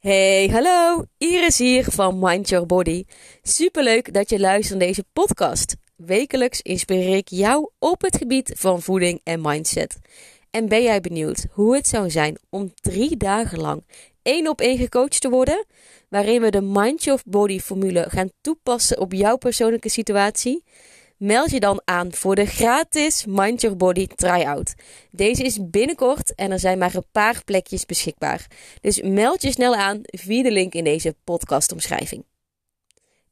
Hey, hallo! Iris hier van Mind Your Body. Superleuk dat je luistert naar deze podcast. Wekelijks inspireer ik jou op het gebied van voeding en mindset. En ben jij benieuwd hoe het zou zijn om drie dagen lang één op één gecoacht te worden? Waarin we de Mind Your Body formule gaan toepassen op jouw persoonlijke situatie? Meld je dan aan voor de gratis Mind Your Body Tryout. Deze is binnenkort en er zijn maar een paar plekjes beschikbaar. Dus meld je snel aan via de link in deze podcastomschrijving.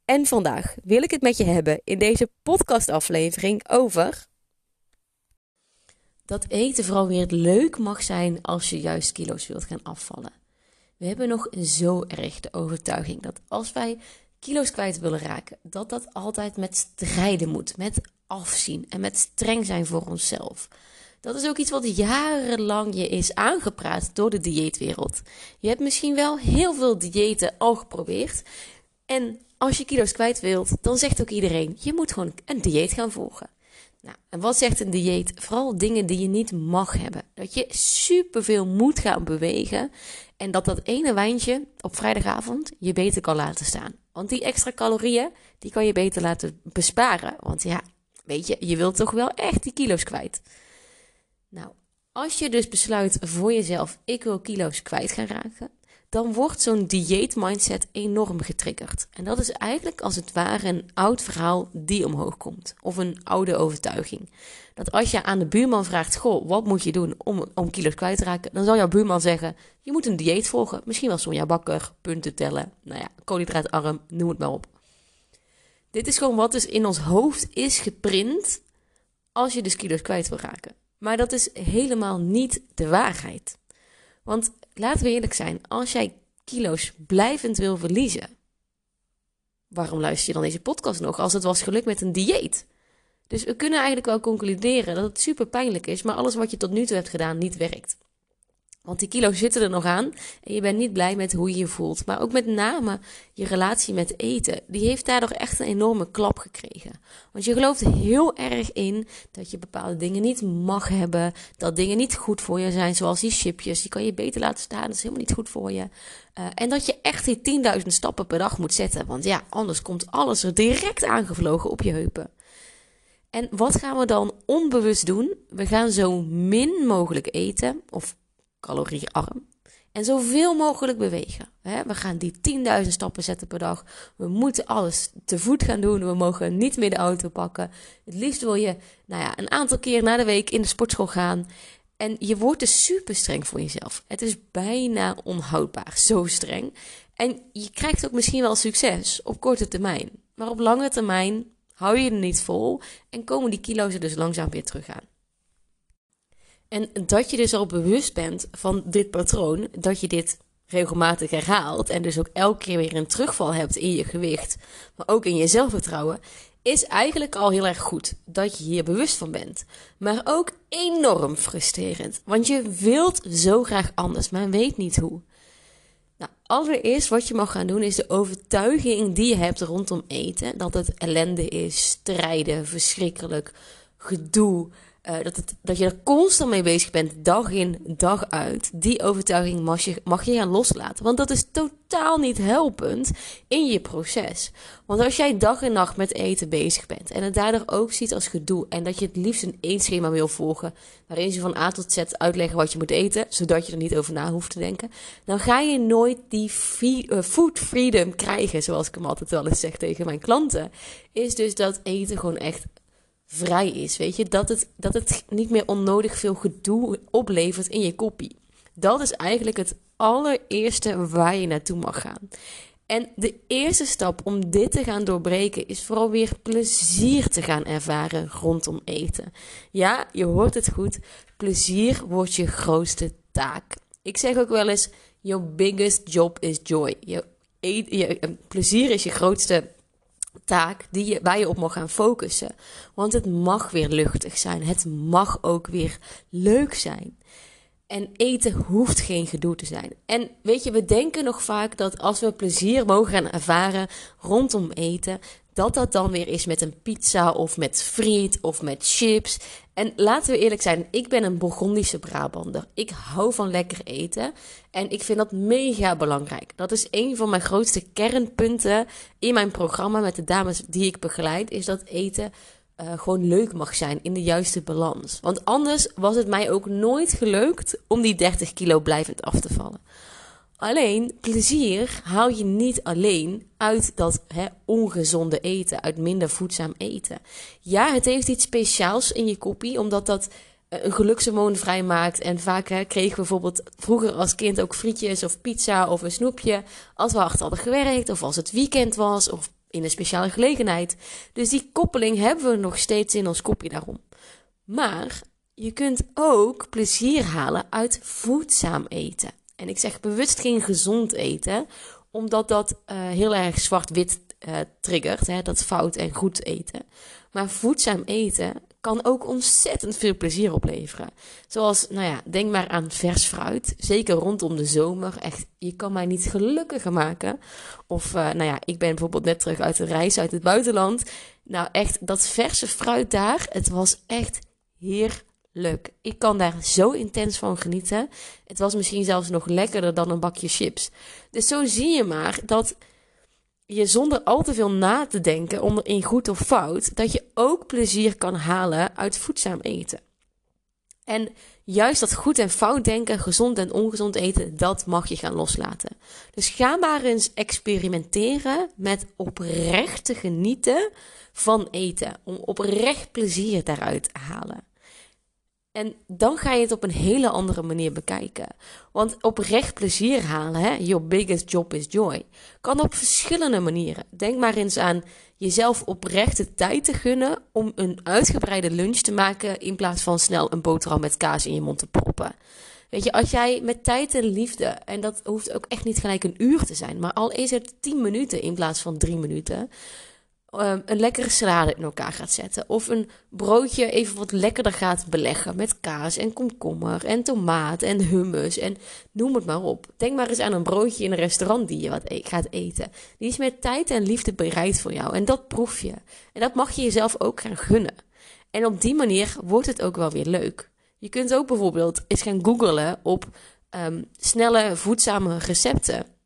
En vandaag wil ik het met je hebben in deze podcastaflevering over. Dat eten vooral weer leuk mag zijn als je juist kilo's wilt gaan afvallen. We hebben nog zo erg de overtuiging dat als wij kilo's kwijt willen raken, dat dat altijd met strijden moet, met afzien en met streng zijn voor onszelf. Dat is ook iets wat jarenlang je is aangepraat door de dieetwereld. Je hebt misschien wel heel veel diëten al geprobeerd. En als je kilo's kwijt wilt, dan zegt ook iedereen: je moet gewoon een dieet gaan volgen. Nou, en wat zegt een dieet? Vooral dingen die je niet mag hebben. Dat je superveel moet gaan bewegen. En dat dat ene wijntje op vrijdagavond je beter kan laten staan. Want die extra calorieën, die kan je beter laten besparen. Want ja, weet je, je wilt toch wel echt die kilo's kwijt. Nou, als je dus besluit voor jezelf, ik wil kilo's kwijt gaan raken, dan wordt zo'n dieet-mindset enorm getriggerd. En dat is eigenlijk als het ware een oud verhaal die omhoog komt. Of een oude overtuiging. Dat als je aan de buurman vraagt, goh, wat moet je doen om, om kilo's kwijt te raken? Dan zal jouw buurman zeggen, je moet een dieet volgen. Misschien wel Sonja Bakker, punten tellen, nou ja, koolhydraatarm, noem het maar op. Dit is gewoon wat dus in ons hoofd is geprint als je dus kilo's kwijt wil raken. Maar dat is helemaal niet de waarheid. Want laten we eerlijk zijn, als jij kilo's blijvend wil verliezen, waarom luister je dan deze podcast nog als het was gelukt met een dieet? Dus we kunnen eigenlijk wel concluderen dat het super pijnlijk is, maar alles wat je tot nu toe hebt gedaan niet werkt. Want die kilo's zitten er nog aan en je bent niet blij met hoe je je voelt. Maar ook met name je relatie met eten. Die heeft daardoor echt een enorme klap gekregen. Want je gelooft heel erg in dat je bepaalde dingen niet mag hebben. Dat dingen niet goed voor je zijn, zoals die chipjes. Die kan je beter laten staan, dat is helemaal niet goed voor je. Uh, en dat je echt die 10.000 stappen per dag moet zetten. Want ja, anders komt alles er direct aangevlogen op je heupen. En wat gaan we dan onbewust doen? We gaan zo min mogelijk eten, of caloriearm. En zoveel mogelijk bewegen. We gaan die 10.000 stappen zetten per dag. We moeten alles te voet gaan doen. We mogen niet meer de auto pakken. Het liefst wil je nou ja, een aantal keer na de week in de sportschool gaan. En je wordt dus super streng voor jezelf. Het is bijna onhoudbaar, zo streng. En je krijgt ook misschien wel succes op korte termijn. Maar op lange termijn hou je er niet vol en komen die kilo's er dus langzaam weer terug aan. En dat je dus al bewust bent van dit patroon, dat je dit regelmatig herhaalt en dus ook elke keer weer een terugval hebt in je gewicht, maar ook in je zelfvertrouwen, is eigenlijk al heel erg goed dat je hier bewust van bent. Maar ook enorm frustrerend, want je wilt zo graag anders, maar weet niet hoe. Nou, allereerst wat je mag gaan doen is de overtuiging die je hebt rondom eten, dat het ellende is, strijden, verschrikkelijk, gedoe, uh, dat, dat je er constant mee bezig bent, dag in, dag uit. Die overtuiging mag je, mag je gaan loslaten. Want dat is totaal niet helpend in je proces. Want als jij dag en nacht met eten bezig bent en het daardoor ook ziet als gedoe. En dat je het liefst een eetschema wil volgen. Waarin ze van A tot Z uitleggen wat je moet eten. Zodat je er niet over na hoeft te denken. Dan ga je nooit die uh, food freedom krijgen. Zoals ik hem altijd wel eens zeg tegen mijn klanten. Is dus dat eten gewoon echt vrij is. Weet je, dat het, dat het niet meer onnodig veel gedoe oplevert in je koppie. Dat is eigenlijk het allereerste waar je naartoe mag gaan. En de eerste stap om dit te gaan doorbreken is vooral weer plezier te gaan ervaren rondom eten. Ja, je hoort het goed. Plezier wordt je grootste taak. Ik zeg ook wel eens: your biggest job is joy. Je, je, eh, plezier is je grootste taak die je, waar je op mag gaan focussen. Want het mag weer luchtig zijn. Het mag ook weer leuk zijn. En eten hoeft geen gedoe te zijn. En weet je, we denken nog vaak dat als we plezier mogen gaan ervaren rondom eten, dat dat dan weer is met een pizza of met friet of met chips. En laten we eerlijk zijn, ik ben een Burgondische Brabander. Ik hou van lekker eten en ik vind dat mega belangrijk. Dat is een van mijn grootste kernpunten in mijn programma met de dames die ik begeleid, is dat eten uh, gewoon leuk mag zijn in de juiste balans. Want anders was het mij ook nooit gelukt om die 30 kilo blijvend af te vallen. Alleen plezier haal je niet alleen uit dat hè, ongezonde eten, uit minder voedzaam eten. Ja, het heeft iets speciaals in je koppie, omdat dat eh, een gelukshormoon vrijmaakt. En vaak hè, kregen we bijvoorbeeld vroeger als kind ook frietjes of pizza of een snoepje. Als we hard hadden gewerkt, of als het weekend was, of in een speciale gelegenheid. Dus die koppeling hebben we nog steeds in ons kopje daarom. Maar je kunt ook plezier halen uit voedzaam eten. En ik zeg bewust geen gezond eten, omdat dat uh, heel erg zwart-wit uh, triggert. Hè, dat fout en goed eten. Maar voedzaam eten kan ook ontzettend veel plezier opleveren. Zoals, nou ja, denk maar aan vers fruit. Zeker rondom de zomer. Echt, je kan mij niet gelukkiger maken. Of, uh, nou ja, ik ben bijvoorbeeld net terug uit een reis uit het buitenland. Nou, echt, dat verse fruit daar, het was echt heerlijk leuk. Ik kan daar zo intens van genieten. Het was misschien zelfs nog lekkerder dan een bakje chips. Dus zo zie je maar dat je zonder al te veel na te denken onder in goed of fout, dat je ook plezier kan halen uit voedzaam eten. En juist dat goed en fout denken, gezond en ongezond eten, dat mag je gaan loslaten. Dus ga maar eens experimenteren met oprecht te genieten van eten. Om oprecht plezier daaruit te halen. En dan ga je het op een hele andere manier bekijken. Want oprecht plezier halen, hè, your biggest job is joy, kan op verschillende manieren. Denk maar eens aan jezelf oprechte tijd te gunnen om een uitgebreide lunch te maken in plaats van snel een boterham met kaas in je mond te proppen. Weet je, als jij met tijd en liefde, en dat hoeft ook echt niet gelijk een uur te zijn, maar al is het 10 minuten in plaats van 3 minuten, Ehm, een lekkere salade in elkaar gaat zetten. Of een broodje even wat lekkerder gaat beleggen met kaas en komkommer en tomaat en hummus en noem het maar op. Denk maar eens aan een broodje in een restaurant die je wat e-, gaat eten. Die is met tijd en liefde bereid voor jou en dat proef je. En dat mag je jezelf ook gaan gunnen. En op die manier wordt het ook wel weer leuk. Je kunt ook bijvoorbeeld eens gaan googlen op um, snelle voedzame recepten.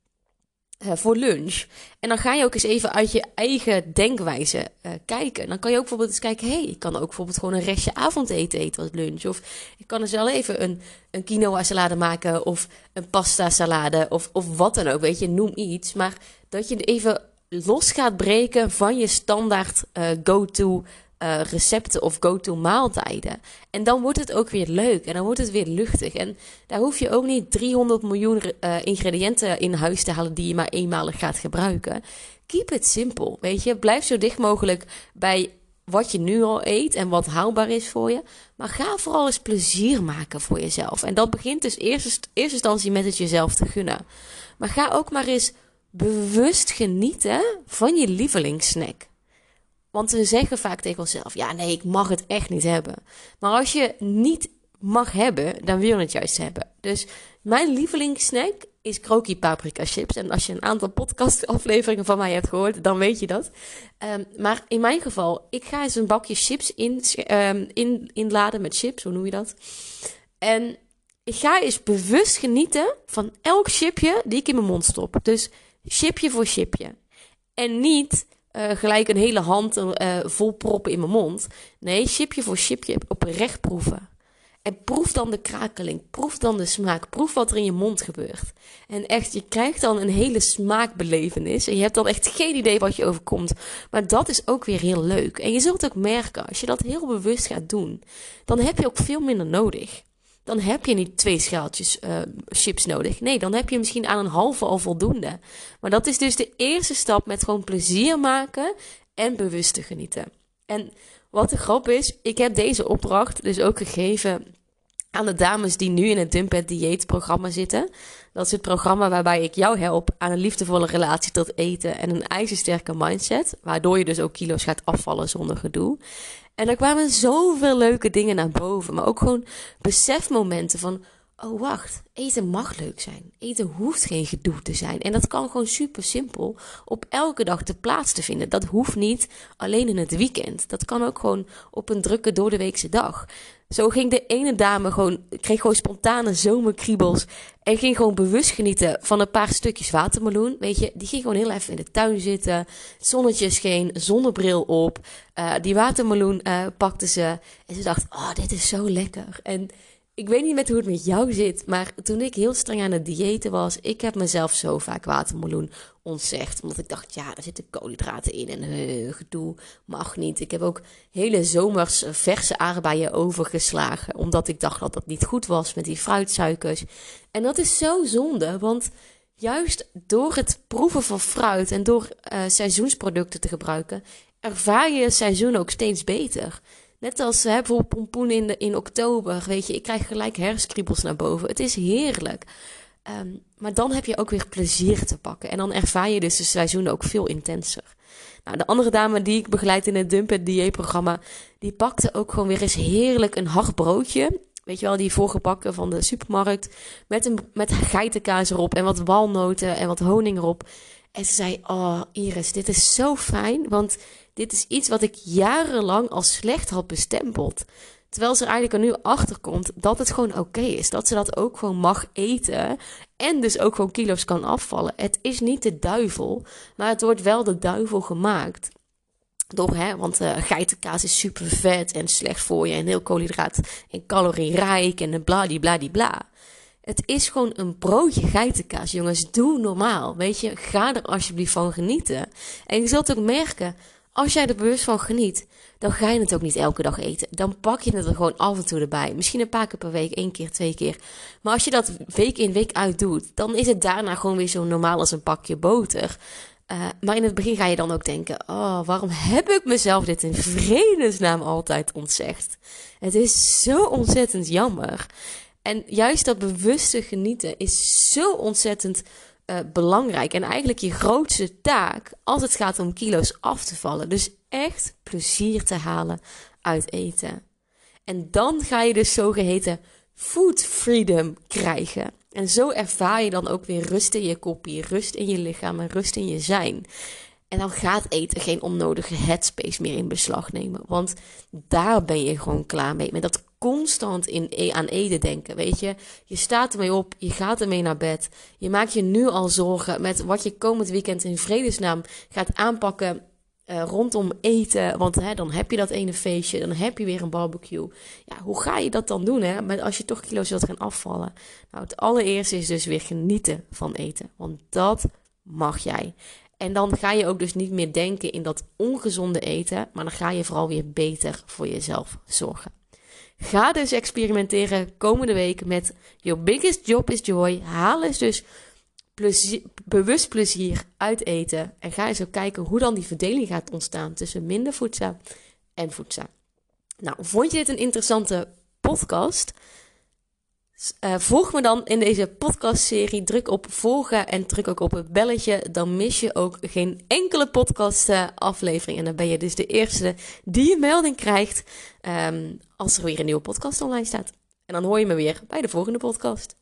Voor lunch. En dan ga je ook eens even uit je eigen denkwijze uh, kijken. Dan kan je ook bijvoorbeeld eens kijken: hé, hey, ik kan ook bijvoorbeeld gewoon een restje avondeten eten als lunch. Of ik kan eens wel even een, een quinoa salade maken. Of een pasta salade. Of, of wat dan ook. Weet je, noem iets. Maar dat je even los gaat breken van je standaard uh, go-to uh, recepten of go-to maaltijden. En dan wordt het ook weer leuk en dan wordt het weer luchtig. En daar hoef je ook niet 300 miljoen uh, ingrediënten in huis te halen die je maar eenmalig gaat gebruiken. Keep it simple, weet je. Blijf zo dicht mogelijk bij wat je nu al eet en wat haalbaar is voor je. Maar ga vooral eens plezier maken voor jezelf. En dat begint dus eerst, eerste instantie met het jezelf te gunnen. Maar ga ook maar eens bewust genieten van je lievelingssnack. Want we zeggen vaak tegen onszelf: ja, nee, ik mag het echt niet hebben. Maar als je niet mag hebben, dan wil je het juist hebben. Dus mijn lievelingssnack is kroki paprika chips. En als je een aantal podcastafleveringen van mij hebt gehoord, dan weet je dat. Um, maar in mijn geval, ik ga eens een bakje chips in, um, in, inladen met chips, hoe noem je dat? En ik ga eens bewust genieten van elk chipje die ik in mijn mond stop. Dus chipje voor chipje. En niet uh, gelijk een hele hand uh, vol proppen in mijn mond. Nee, chipje voor chipje oprecht proeven. En proef dan de krakeling, proef dan de smaak, proef wat er in je mond gebeurt. En echt, je krijgt dan een hele smaakbelevenis. En je hebt dan echt geen idee wat je overkomt. Maar dat is ook weer heel leuk. En je zult ook merken, als je dat heel bewust gaat doen, dan heb je ook veel minder nodig dan heb je niet twee schaaltjes uh, chips nodig. Nee, dan heb je misschien aan een halve al voldoende. Maar dat is dus de eerste stap met gewoon plezier maken en bewust te genieten. En wat de grap is, ik heb deze opdracht dus ook gegeven aan de dames die nu in het Dump Dieet programma zitten. Dat is het programma waarbij ik jou help aan een liefdevolle relatie tot eten en een ijzersterke mindset. Waardoor je dus ook kilo's gaat afvallen zonder gedoe. En er kwamen zoveel leuke dingen naar boven. Maar ook gewoon besefmomenten van... oh wacht, eten mag leuk zijn. Eten hoeft geen gedoe te zijn. En dat kan gewoon super simpel op elke dag de plaats te vinden. Dat hoeft niet alleen in het weekend. Dat kan ook gewoon op een drukke doordeweekse dag. Zo ging de ene dame gewoon, kreeg gewoon spontane zomerkriebels. En ging gewoon bewust genieten van een paar stukjes watermeloen. Weet je, die ging gewoon heel even in de tuin zitten. Het zonnetje scheen, zonnebril op. Uh, die watermeloen uh, pakte ze. En ze dacht, oh, dit is zo lekker. En ik weet niet met hoe het met jou zit, maar toen ik heel streng aan het diëten was, ik heb mezelf zo vaak watermeloen ontzegd. Omdat ik dacht, ja, daar zitten koolhydraten in en uh, gedoe, mag niet. Ik heb ook hele zomers verse aardbeien overgeslagen, omdat ik dacht dat dat niet goed was met die fruitsuikers. En dat is zo zonde, want juist door het proeven van fruit en door uh, seizoensproducten te gebruiken, ervaar je het seizoen ook steeds beter. Net als hè, bijvoorbeeld pompoen in, de, in oktober. Weet je, ik krijg gelijk herfstkriebels naar boven. Het is heerlijk. Um, maar dan heb je ook weer plezier te pakken. En dan ervaar je dus de seizoenen ook veel intenser. Nou, de andere dame die ik begeleid in het Dump het dieetprogramma, die pakte ook gewoon weer eens heerlijk een hard broodje. Weet je wel, die voorgebakken van de supermarkt. Met, een, met geitenkaas erop en wat walnoten en wat honing erop. En ze zei, oh Iris, dit is zo fijn, want dit is iets wat ik jarenlang als slecht had bestempeld. Terwijl ze er eigenlijk er nu achter komt dat het gewoon oké is. Dat ze dat ook gewoon mag eten. En dus ook gewoon kilo's kan afvallen. Het is niet de duivel, maar het wordt wel de duivel gemaakt. Door, hè, want uh, geitenkaas is super vet en slecht voor je. En heel koolhydraat en calorierijk en bladibladibla. bla. Het is gewoon een broodje geitenkaas, jongens. Doe normaal. Weet je, ga er alsjeblieft van genieten. En je zult ook merken, als jij er bewust van geniet, dan ga je het ook niet elke dag eten. Dan pak je het er gewoon af en toe erbij. Misschien een paar keer per week, één keer, twee keer. Maar als je dat week in, week uit doet, dan is het daarna gewoon weer zo normaal als een pakje boter. Uh, maar in het begin ga je dan ook denken: oh, waarom heb ik mezelf dit in vredesnaam altijd ontzegd? Het is zo ontzettend jammer. En juist dat bewuste genieten is zo ontzettend uh, belangrijk. En eigenlijk je grootste taak als het gaat om kilo's af te vallen. Dus echt plezier te halen uit eten. En dan ga je dus zogeheten food freedom krijgen. En zo ervaar je dan ook weer rust in je kopie, rust in je lichaam en rust in je zijn. En dan gaat eten geen onnodige headspace meer in beslag nemen. Want daar ben je gewoon klaar mee. Met dat constant in, e, aan eten denken. Weet je, je staat ermee op, je gaat ermee naar bed. Je maakt je nu al zorgen met wat je komend weekend in vredesnaam gaat aanpakken. Uh, rondom eten, want hè, dan heb je dat ene feestje, dan heb je weer een barbecue. Ja, hoe ga je dat dan doen hè, als je toch kilo's wilt gaan afvallen? Nou, het allereerste is dus weer genieten van eten, want dat mag jij. En dan ga je ook dus niet meer denken in dat ongezonde eten, maar dan ga je vooral weer beter voor jezelf zorgen. Ga dus experimenteren komende week met Your Biggest Job is Joy. Haal eens dus bewust plezier uit eten. En ga eens ook kijken hoe dan die verdeling gaat ontstaan tussen minder voedzaam en voedzaam. Nou, vond je dit een interessante podcast? Uh, volg me dan in deze podcastserie. Druk op volgen en druk ook op het belletje. Dan mis je ook geen enkele podcast-aflevering. en dan ben je dus de eerste die een melding krijgt um, als er weer een nieuwe podcast online staat. En dan hoor je me weer bij de volgende podcast.